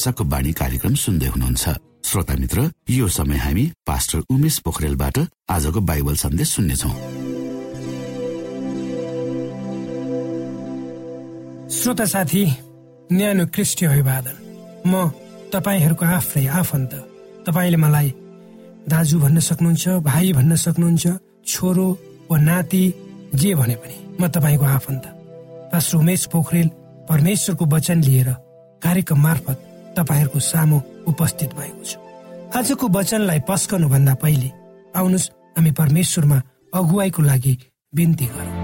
आशाको बाणी कार्यक्रम सुन्दै हुनुहुन्छ। श्रोता मित्र यो समय हामी पास्टर उमेश पोखरेलबाट आजको बाइबल सन्देश सुन्नेछौ। श्रोता साथी न्यानो क्रिस्टी अभिवादन। म तपाईँहरूको आफ्नै आफन्त। तपाईँले मलाई दाजु भन्न सक्नुहुन्छ भाइ भन्न सक्नुहुन्छ छोरो वा नाति जे भने पनि म तपाईँको आफन्त। पास्टर उमेश पोखरेल परमेश्वरको वचन लिएर कार्यक्रम मार्फत तपाईँहरूको सामु उपस्थित भएको छु। आजको वचनलाई पस्कनु भन्दा पहिले आउनुहोस् हामी परमेश्वरमा अगुवाईको लागि बिन्ती गरौँ।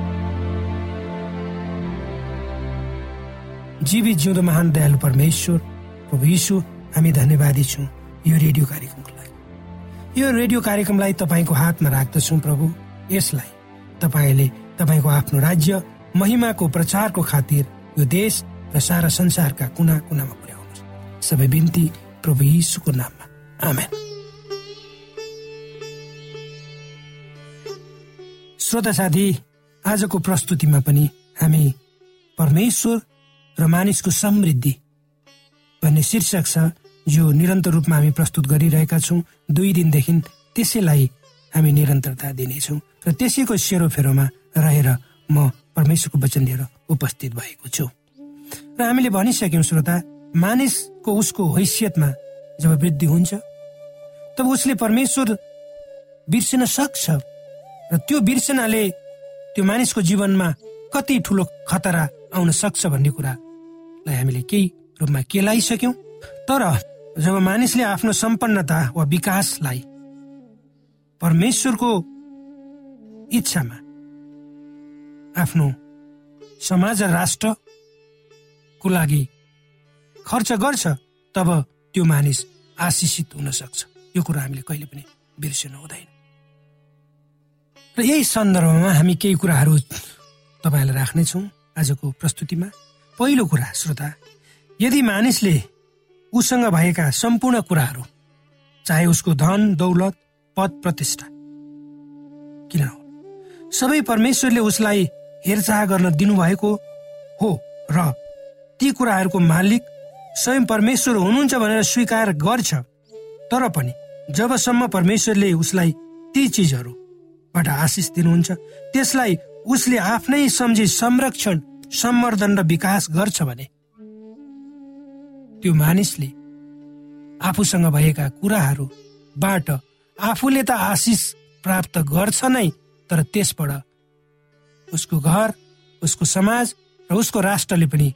जीवी जिउँदो महान दयालु परमेश्वर प्रभु यीशु हामी धन्यवादी छौँ यो रेडियो कार्यक्रमको लागि। यो रेडियो कार्यक्रमलाई तपाईँको हातमा राख्दछौँ प्रभु। यसलाई तपाईँले तपाईँको आफ्नो राज्य महिमाको प्रचारको खातिर यो देश र सारा संसारका कुना कुनामा सबै बिन्ती प्रभु यीशुको नाममा आमेन श्रोता साथी आजको प्रस्तुतिमा पनि हामी परमेश्वर र मानिसको समृद्धि भन्ने शीर्षक छ जो निरन्तर रूपमा हामी प्रस्तुत गरिरहेका छौँ दुई दिनदेखि त्यसैलाई हामी निरन्तरता दिनेछौँ र त्यसैको सेरोफेरोमा रहेर म परमेश्वरको वचन लिएर उपस्थित भएको छु र हामीले भनिसक्यौँ श्रोता मानिसको उसको हैसियतमा जब वृद्धि हुन्छ तब उसले परमेश्वर बिर्सिन सक्छ र त्यो बिर्सनाले त्यो मानिसको जीवनमा कति ठुलो खतरा आउन सक्छ भन्ने कुरालाई हामीले केही रूपमा केलाइसक्यौँ तर जब मानिसले आफ्नो सम्पन्नता वा विकासलाई परमेश्वरको इच्छामा आफ्नो समाज र राष्ट्रको लागि खर्च गर्छ तब त्यो मानिस आशिषित हुन सक्छ। यो कुरा हामीले कहिले पनि बिर्सिनु हुँदैन। र यही सन्दर्भमा हामी केही कुराहरू तपाईँलाई राख्नेछौँ आजको प्रस्तुतिमा। पहिलो कुरा श्रोता यदि मानिसले उसँग भएका सम्पूर्ण कुराहरू चाहे उसको धन दौलत पद प्रतिष्ठा किन सबै परमेश्वरले उसलाई हेरचाह गर्न दिनुभएको हो र ती कुराहरूको मालिक स्वयं परमेश्वर हुनुहुन्छ भनेर स्वीकार गर्छ। तर पनि जबसम्म परमेश्वरले उसलाई ती चिजहरूबाट आशिष दिनुहुन्छ त्यसलाई उसले आफ्नै सम्झी संरक्षण सम्वर्धन र विकास गर्छ भने त्यो मानिसले आफूसँग भएका कुराहरूबाट आफूले त आशिष प्राप्त गर्छ नै तर त्यसबाट उसको घर उसको समाज र उसको राष्ट्रले पनि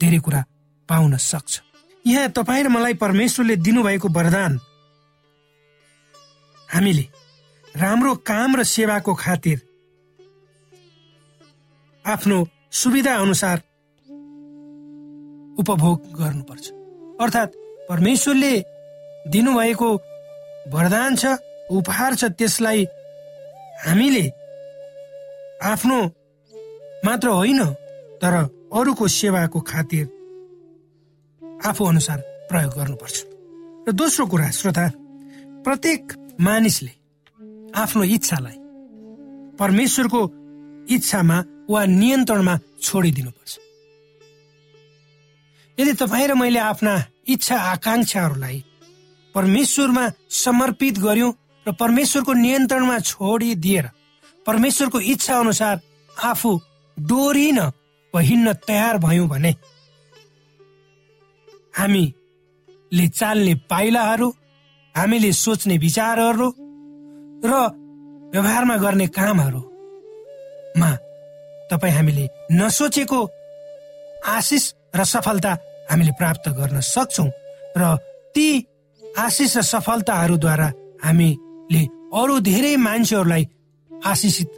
धेरै कुरा पाउन सक्छ। यहाँ तपाईँ र मलाई परमेश्वरले दिनुभएको वरदान। हामीले राम्रो काम र सेवाको खातिर आफ्नो सुविधा अनुसार उपभोग गर्नुपर्छ। अर्थात् परमेश्वरले दिनुभएको वरदान छ उपहार छ त्यसलाई हामीले आफ्नो मात्र होइन तर अरूको सेवाको खातिर आफू अनुसार प्रयोग गर्नुपर्छ। र दोस्रो कुरा श्रोता प्रत्येक मानिसले आफ्नो इच्छालाई परमेश्वरको इच्छामा वा नियन्त्रणमा छोडिदिनुपर्छ। यदि तपाईँ र मैले आफ्ना इच्छा आकाङ्क्षाहरूलाई परमेश्वरमा समर्पित गर्यौँ र परमेश्वरको नियन्त्रणमा छोडिदिएर परमेश्वरको इच्छा अनुसार आफू डोरिन वा हिँड्न तयार भयौँ भने हामीले चाल्ने पाइलाहरू हामीले सोच्ने विचारहरू र व्यवहारमा गर्ने कामहरूमा तपाईँ हामीले नसोचेको आशिष र सफलता हामीले प्राप्त गर्न सक्छौँ र ती आशिष र सफलताहरूद्वारा हामीले अरू धेरै मान्छेहरूलाई आशिषित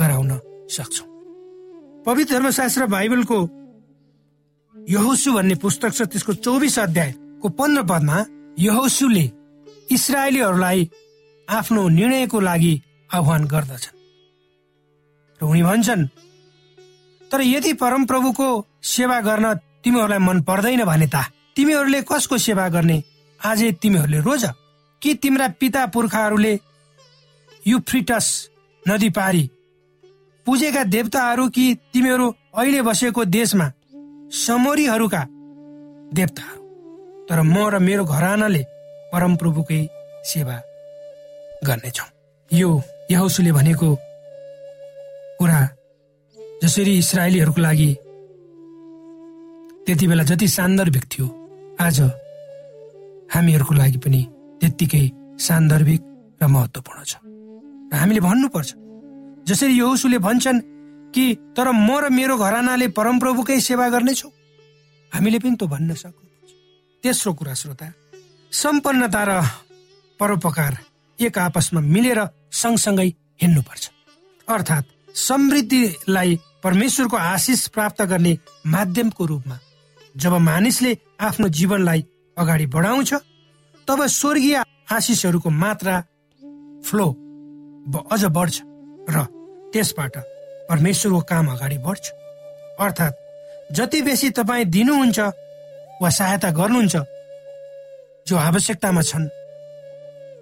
गराउन सक्छौ। पवित्र धर्मशास्त्र बाइबलको यहोसु भन्ने पुस्तक छ त्यसको चौबिस अध्यायको पन्ध्र पदमा यहोसुले इसरायलीहरूलाई आफ्नो निर्णयको लागि आह्वान गर्दछन्। र उनी भन्छन् तर यदि परमप्रभुको सेवा गर्न तिमीहरूलाई मन पर्दैन भने त तिमीहरूले कसको सेवा गर्ने? आजै तिमीहरूले रोज कि तिम्रा पिता पुर्खाहरूले युफ्रिटस नदी पारी? पुजेका देवताहरू कि तिमीहरू अहिले बसेको देशमा समोरीहरूका देवताहरू। तर म र मेरो घरानाले परमप्रभुकै सेवा गर्नेछौ। यो यहोसुले भनेको कुरा जसरी इसरायलीहरूको लागि त्यति बेला जति सान्दर्भिक थियो आज हामीहरूको लागि पनि त्यत्तिकै सान्दर्भिक र महत्वपूर्ण छ। र हामीले भन्नुपर्छ जसरी यहोसुले भन्छन् कि तर म र मेरो घरानाले परमप्रभुकै सेवा गर्नेछौ? हामीले पनि त भन्न सक्नुपर्छ तेस्रो कुरा श्रोता सम्पन्नता र परोपकार एक आपसमा मिलेर सँगसँगै हिँड्नुपर्छ। अर्थात् समृद्धिलाई परमेश्वरको आशिष प्राप्त गर्ने माध्यमको रूपमा जब मानिसले आफ्नो जीवनलाई अगाडि बढाउँछ तब स्वर्गीय आशिषहरूको मात्रा फ्लो अझ बढ्छ र त्यसबाट परमेश्वरको काम अगाडि बढ्छ। अर्थात् जति बेसी तपाईँ दिनुहुन्छ वा सहायता गर्नुहुन्छ जो आवश्यकतामा छन्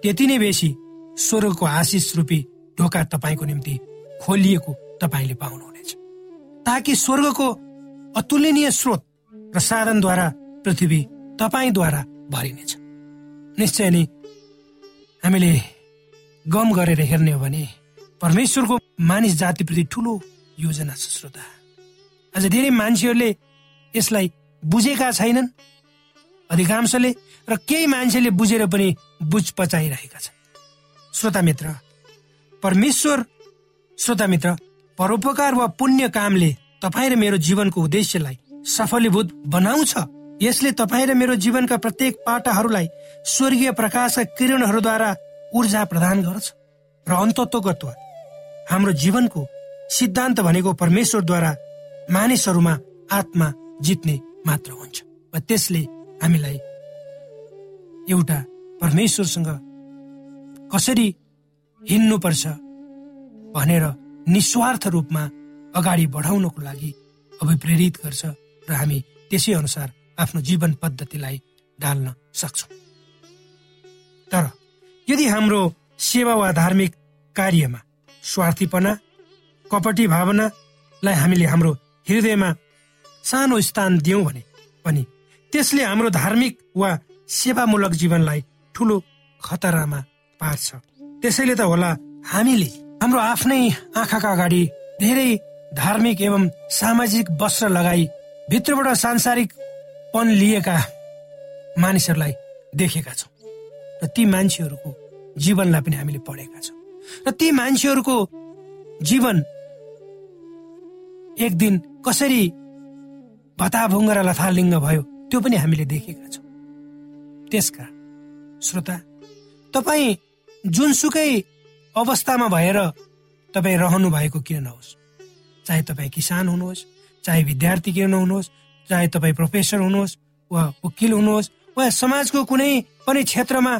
त्यति नै बेसी स्वर्गको आशिष रूपी ढोका तपाईँको निम्ति खोलिएको तपाईँले पाउनुहुनेछ। ताकि स्वर्गको अतुलनीय स्रोत र साधनद्वारा पृथ्वी तपाईँद्वारा भरिनेछ। निश्चय नै हामीले गम गरेर हेर्ने हो भने परमेश्वरको मानिस जातिप्रति ठुलो योजना छ श्रोता। आज धेरै मान्छेहरूले यसलाई बुझेका छैनन् अधिकांशले र केही मान्छेले बुझेर पनि बुझ पचाइरहेका छन्। श्रोता मित्र परमेश्वर श्रोता मित्र परोपकार वा पुण्य कामले तपाईँ र मेरो जीवनको उद्देश्यलाई सफलीभूत बनाउँछ। यसले तपाईँ र मेरो जीवनका प्रत्येक पाटाहरूलाई स्वर्गीय प्रकाशका किरणहरूद्वारा ऊर्जा प्रदान गर्छ। र अन्तत्वगत्व हाम्रो जीवनको सिद्धान्त भनेको परमेश्वरद्वारा मानिसहरूमा आत्मा जित्ने मात्र हुन्छ। र त्यसले हामीलाई एउटा परमेश्वरसँग कसरी हिँड्नुपर्छ भनेर निस्वार्थ रूपमा अगाडि बढाउनको लागि अभिप्रेरित गर्छ र हामी त्यसै अनुसार आफ्नो जीवन पद्धतिलाई ढाल्न सक्छौँ। तर यदि हाम्रो सेवा वा धार्मिक कार्यमा स्वार्थीपना कपटी भावनालाई हामीले हाम्रो हृदयमा सानो स्थान दियौँ भने पनि त्यसले हाम्रो धार्मिक वा सेवामूलक जीवनलाई ठुलो खतरामा पार्छ। त्यसैले त होला हामीले हाम्रो आफ्नै आँखाका अगाडि धेरै धार्मिक एवं सामाजिक वस्त्र लगाई भित्रबाट सांसारिकपन लिएका मानिसहरूलाई देखेका छौँ र ती मान्छेहरूको जीवनलाई पनि हामीले पढेका छौँ। र ती मान्छेहरूको जीवन एक दिन कसरी भताभुङ्ग र लथालिङ्ग भयो त्यो पनि हामीले देखेका छौँ। त्यसका श्रोता तपाईँ जुनसुकै अवस्थामा भएर तपाईँ रहनु भएको किन नहोस्? चाहे तपाईँ किसान हुनुहोस् चाहे विद्यार्थी किन नहुनुहोस् चाहे तपाईँ प्रोफेसर हुनुहोस् वा वकिल हुनुहोस् वा समाजको कुनै पनि क्षेत्रमा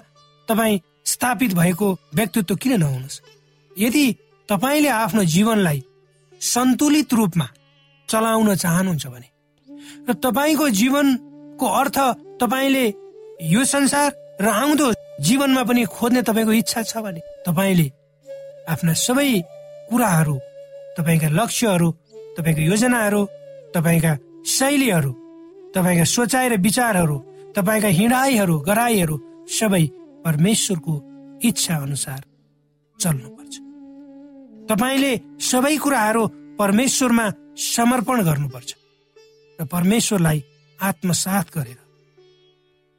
तपाईँ स्थापित भएको व्यक्तित्व किन नहुनुहोस्? यदि तपाईँले आफ्नो जीवनलाई सन्तुलित रूपमा चलाउन चाहनुहुन्छ भने र तपाईँको जीवनको अर्थ तपाईँले यो संसार र आउँदो जीवनमा पनि खोज्ने तपाईँको इच्छा छ भने तपाईँले आफ्ना सबै कुराहरू तपाईँका लक्ष्यहरू तपाईँको योजनाहरू तपाईँका शैलीहरू तपाईँका सोचाइ र विचारहरू तपाईँका हिँडाइहरू गराइहरू सबै परमेश्वरको इच्छा अनुसार चल्नुपर्छ। तपाईँले सबै कुराहरू परमेश्वरमा समर्पण गर्नुपर्छ र परमेश्वरलाई आत्मसात गरेर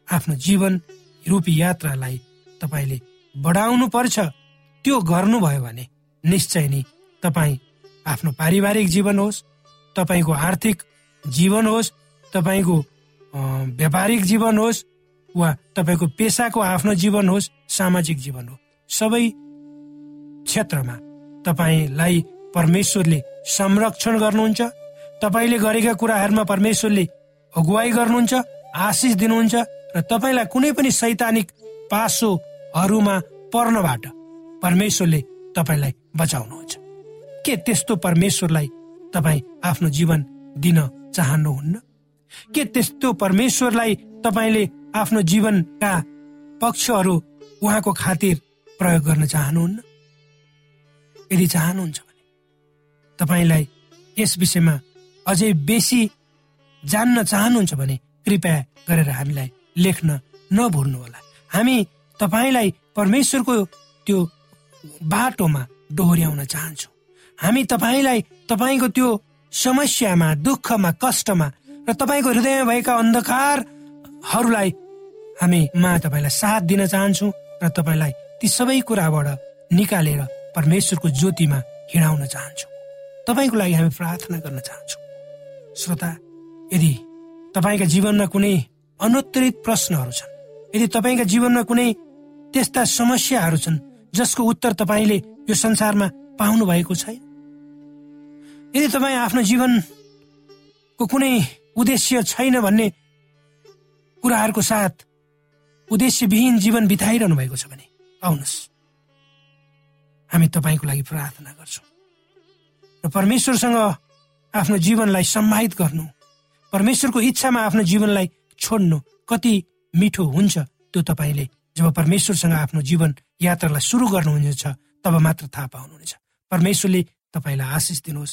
आफ्नो जीवन रूपी यात्रालाई तपाईँले बढाउनु पर्छ त्यो गर्नुभयो भने निश्चय नै तपाईँ आफ्नो पारिवारिक जीवन होस् तपाईँको आर्थिक जीवन होस् तपाईँको व्यापारिक जीवन होस् वा तपाईँको पेसाको आफ्नो जीवन होस् सामाजिक जीवन हो। सबै क्षेत्रमा तपाईँलाई परमेश्वरले संरक्षण गर्नुहुन्छ तपाईँले गरेका कुराहरूमा परमेश्वरले अगुवाई गर्नुहुन्छ आशिष दिनुहुन्छ र तपाईँलाई कुनै पनि सैद्धान्तिक पासोहरूमा पर्नबाट परमेश्वरले तपाईँलाई बचाउनुहुन्छ। के त्यस्तो परमेश्वरलाई तपाईँ आफ्नो जीवन दिन चाहनुहुन्न? के त्यस्तो परमेश्वरलाई तपाईँले आफ्नो जीवनका पक्षहरू उहाँको खातिर प्रयोग गर्न चाहनुहुन्न? यदि चाहनुहुन्छ भने तपाईँलाई यस विषयमा अझै बेसी जान्न चाहनुहुन्छ भने कृपया गरेर हामीलाई लेख्न नभुल्नुहोला। हामी तपाईँलाई परमेश्वरको त्यो बाटोमा डोहोऱ्याउन चाहन्छौँ। हामी तपाईँलाई तपाईँको त्यो समस्यामा दुःखमा कष्टमा र तपाईँको हृदयमा भएका अन्धकारहरूलाई हामी मा तपाईँलाई साथ दिन चाहन्छौँ र तपाईँलाई ती सबै कुराबाट निकालेर परमेश्वरको ज्योतिमा हिँडाउन चाहन्छौँ। तपाईँको लागि हामी प्रार्थना गर्न चाहन्छौँ। श्रोता यदि तपाईँका जीवनमा कुनै अनुत्तरित प्रश्नहरू छन् यदि तपाईँका जीवनमा कुनै त्यस्ता समस्याहरू छन् जसको उत्तर तपाईँले यो संसारमा पाउनु भएको छैन? यदि तपाईँ आफ्नो जीवनको कुनै उद्देश्य छैन भन्ने कुराहरूको साथ उद्देश्यविहीन जीवन बिताइरहनु भएको छ भने आउनुहोस्। हामी तपाईँको लागि प्रार्थना गर्छौँ। र परमेश्वरसँग आफ्नो जीवनलाई सम्माहित गर्नु परमेश्वरको इच्छामा आफ्नो जीवनलाई छोड्नु कति मिठो हुन्छ त्यो तपाईँले जब परमेश्वरसँग आफ्नो जीवन यात्रालाई सुरु गर्नुहुनेछ तब मात्र थाहा पाउनुहुनेछ। परमेश्वरले तपाईँलाई आशिष दिनुहोस्।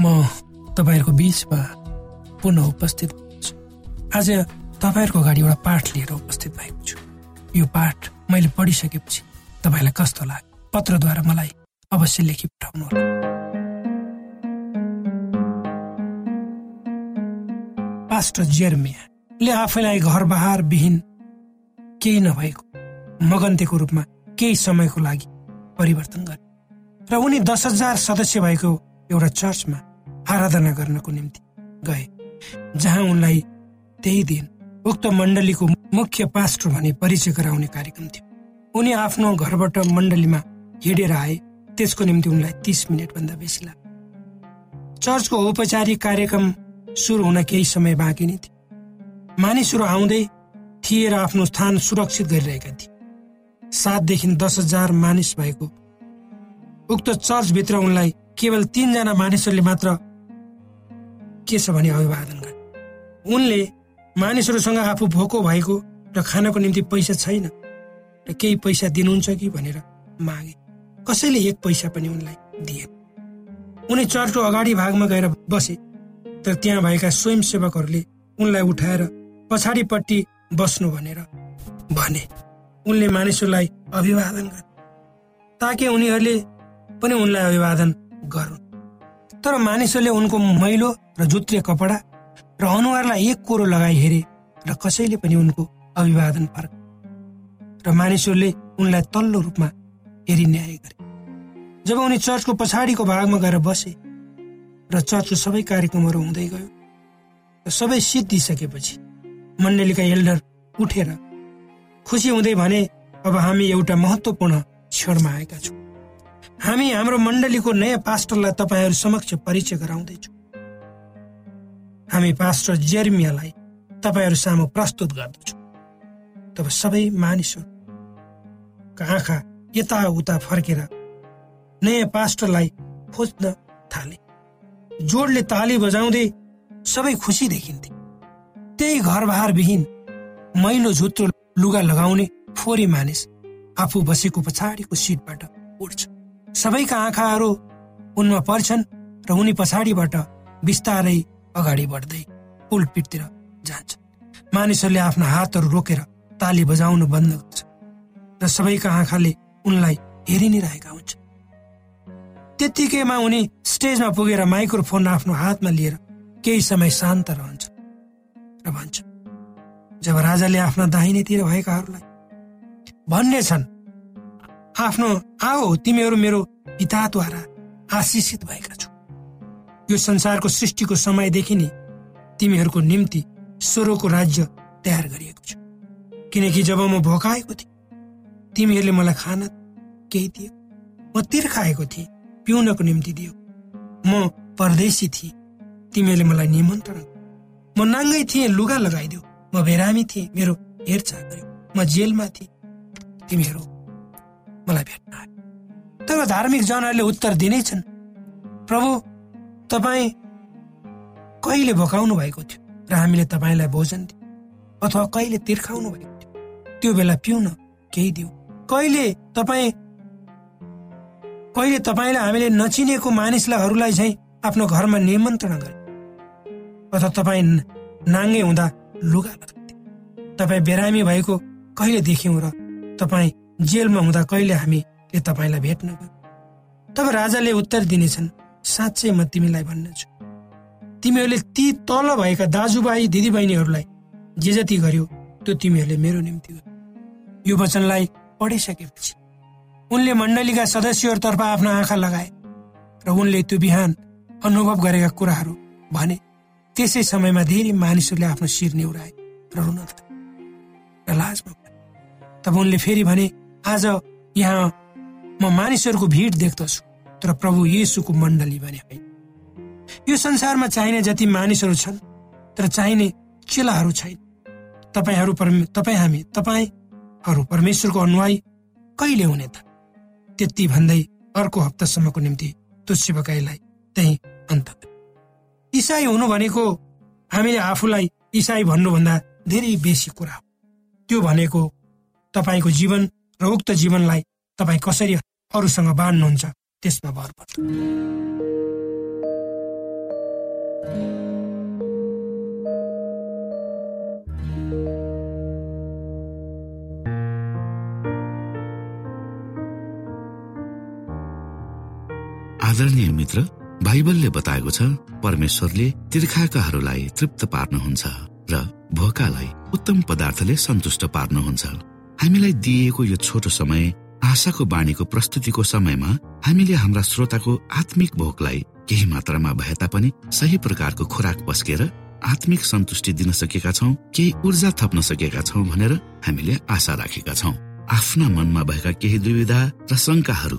म तपाईँहरूको बिचमा पुनः उपस्थित छु आज तपाईँहरूको अगाडि एउटा पाठ लिएर उपस्थित भएको छु। यो पाठ मैले पढिसकेपछि तपाईँलाई कस्तो लाग्यो? पत्रद्वारा मलाई अवश्य लेखी पठाउनु होला पास्टर जेर्मियाले आफैलाई घर बहार विहीन केही नभएको मगन्तेको रूपमा केही समयको लागि परिवर्तन गरे र उनी दस हजार सदस्य भएको एउटा चर्चमा आराधना गर्नको निम्ति गए जहाँ उनलाई त्यही दिन उक्त मण्डलीको मुख्य पास्टर भने परिचय गराउने कार्यक्रम थियो। उनी आफ्नो घरबाट मण्डलीमा हिँडेर आए। त्यसको निम्ति उनलाई तिस मिनटभन्दा बेसी लाग्यो। चर्चको औपचारिक कार्यक्रम सुरु हुन केही समय बाँकी नै थियो। मानिसहरू आउँदै थिए र आफ्नो स्थान सुरक्षित गरिरहेका थिए। सातदेखि दस हजार मानिस भएको उक्त चर्चभित्र उनलाई केवल तिनजना मानिसहरूले मात्र के छ भने अभिवादन गरे? उनले मानिसहरूसँग आफू भोको भएको र खानको निम्ति पैसा छैन र केही पैसा दिनुहुन्छ कि भनेर मागे। कसैले एक पैसा पनि उनलाई दिए उनी चर्चको अगाडि भागमा गएर बसे तर त्यहाँ भएका स्वयंसेवकहरूले उनलाई उठाएर पछाडिपट्टि बस्नु भनेर भने। उनले मानिसहरूलाई अभिवादन गरे। ताकि उनीहरूले पनि उनलाई अभिवादन गरून्। तर मानिसहरूले उनको मैलो र जुत्रे कपडा र अनुहारलाई एक कोरो लगाई हेरे र कसैले पनि उनको अभिवादन फर्क र मानिसहरूले उनलाई तल्लो रूपमा हेरी न्याय गरे। जब उनी चर्चको पछाडिको भागमा गएर बसे र चर्चको सबै कार्यक्रमहरू हुँदै गयो र सबै सिट दिइसकेपछि मण्डलीका एल्डर उठेर खुसी हुँदै भने अब हामी एउटा महत्वपूर्ण क्षणमा आएका छौँ। हामी हाम्रो मण्डलीको नयाँ पास्टरलाई तपाईँहरू समक्ष परिचय गराउँदैछौँ। हामी पास्टर जेर्मियालाई तपाईँहरू सामु प्रस्तुत गर्दछौँ। तब सबै मानिसहरूका आँखा यताउता फर्केर नयाँ पास्टरलाई खोज्न थाले। जोडले ताली बजाउँदै सबै खुसी देखिन्थे। त्यही घर विहीन मैलो झुत्रो लुगा लगाउने फोरी मानिस आफू बसेको पछाडिको सिटबाट उड्छ सबैका आँखाहरू उनमा पर्छन् र उनी पछाडिबाट बिस्तारै अगाडि बढ्दै पुलपिटतिर जान्छ मानिसहरूले आफ्ना हातहरू रोकेर ताली बजाउनु बन्द गर्छ र सबैका आँखाले उनलाई हेरि नै रहेका हुन्छ त्यत्तिकैमा उनी स्टेजमा पुगेर माइक्रोफोन आफ्नो हातमा लिएर केही समय शान्त रहन्छ र भन्छ जब राजाले आफ्ना दाहिनेतिर भएकाहरूलाई भन्ने छन् आफ्नो आओ तिमीहरू मेरो पिताद्वारा आशिषित भएका छौ। यो संसारको सृष्टिको समयदेखि नै तिमीहरूको निम्ति स्वरको राज्य तयार गरिएको छ। किनकि जब म भोकाएको थिएँ तिमीहरूले मलाई खान केही दियो। म तिर्खाएको थिएँ पिउनको निम्ति दियो। म परदेशी थिएँ तिमीहरूले मलाई निमन्त्रण म नाङ्गै थिएँ लुगा लगाइदियो। म बेरामी थिएँ मेरो हेरचाह गर्यो। म जेलमा थिएँ तिमीहरू मलाई भेट्न आयो। तर धार्मिक जनहरूले उत्तर दिनेछन् प्रभु तपाईँ कहिले भोकाउनु भएको थियो र हामीले तपाईँलाई भोजन दियो? अथवा कहिले तिर्खाउनु भएको थियो? त्यो बेला पिउन केही दियो कहिले तपाईँ कहिले तपाईँलाई हामीले नचिनेको मानिसलाई चाहिँ आफ्नो घरमा निमन्त्रणा गरे? अथवा तपाईँ नाङ्गे हुँदा लुगा लगाउँथे तपाईँ बिरामी भएको कहिले देख्यौँ र तपाईँ जेलमा हुँदा कहिले हामीले तपाईँलाई भेट्न तब राजाले उत्तर दिनेछन् साँच्चै म तिमीलाई भन्नेछु। तिमीहरूले ती तल भएका दाजुभाइ दिदीबहिनीहरूलाई जे जति गर्यो त्यो तिमीहरूले मेरो निम्ति यो वचनलाई पढिसकेपछि उनले मण्डलीका सदस्यहरूतर्फ आफ्नो आँखा लगाए र उनले त्यो बिहान अनुभव गरेका कुराहरू भने। त्यसै समयमा धेरै मानिसहरूले आफ्नो शिर नेउराए र रुन लाजमा तब उनले फेरि भने आज यहाँ म मानिसहरूको भिड देख्दछु तर प्रभु येसुको मण्डली भने होइन। यो संसारमा चाहिने जति मानिसहरू छन् तर चाहिने चेलाहरू छैन। तपाईँहरू तपाईँ हामी तपाईँहरू परमेश्वरको अनुहाई कहिले हुने त? त्यति भन्दै अर्को हप्तासम्मको निम्ति त्यो शिवकाईलाई त्यही अन्त। इसाई हुनु भनेको हामीले आफूलाई इसाई भन्नुभन्दा धेरै बेसी कुरा हो। त्यो भनेको तपाईँको जीवन र उक्त जीवनलाई तपाईँ कसरी अरूसँग बाँड्नुहुन्छ त्यसमा भर पर्छ। आदरणीय मित्र बाइबलले बताएको छ परमेश्वरले तिर्खाकाहरूलाई तृप्त पार्नुहुन्छ र भोकालाई उत्तम पदार्थले सन्तुष्ट पार्नुहुन्छ। हामीलाई दिइएको यो छोटो समय आशाको बाणीको प्रस्तुतिको समयमा हामीले हाम्रा श्रोताको आत्मिक भोकलाई केही मात्रामा भए तापनि सही प्रकारको खुराक पस्केर आत्मिक सन्तुष्टि दिन सकेका छौँ केही ऊर्जा थप्न सकेका छौँ भनेर हामीले आशा राखेका छौँ। आफ्ना मनमा भएका केही दुविधा र शङ्काहरू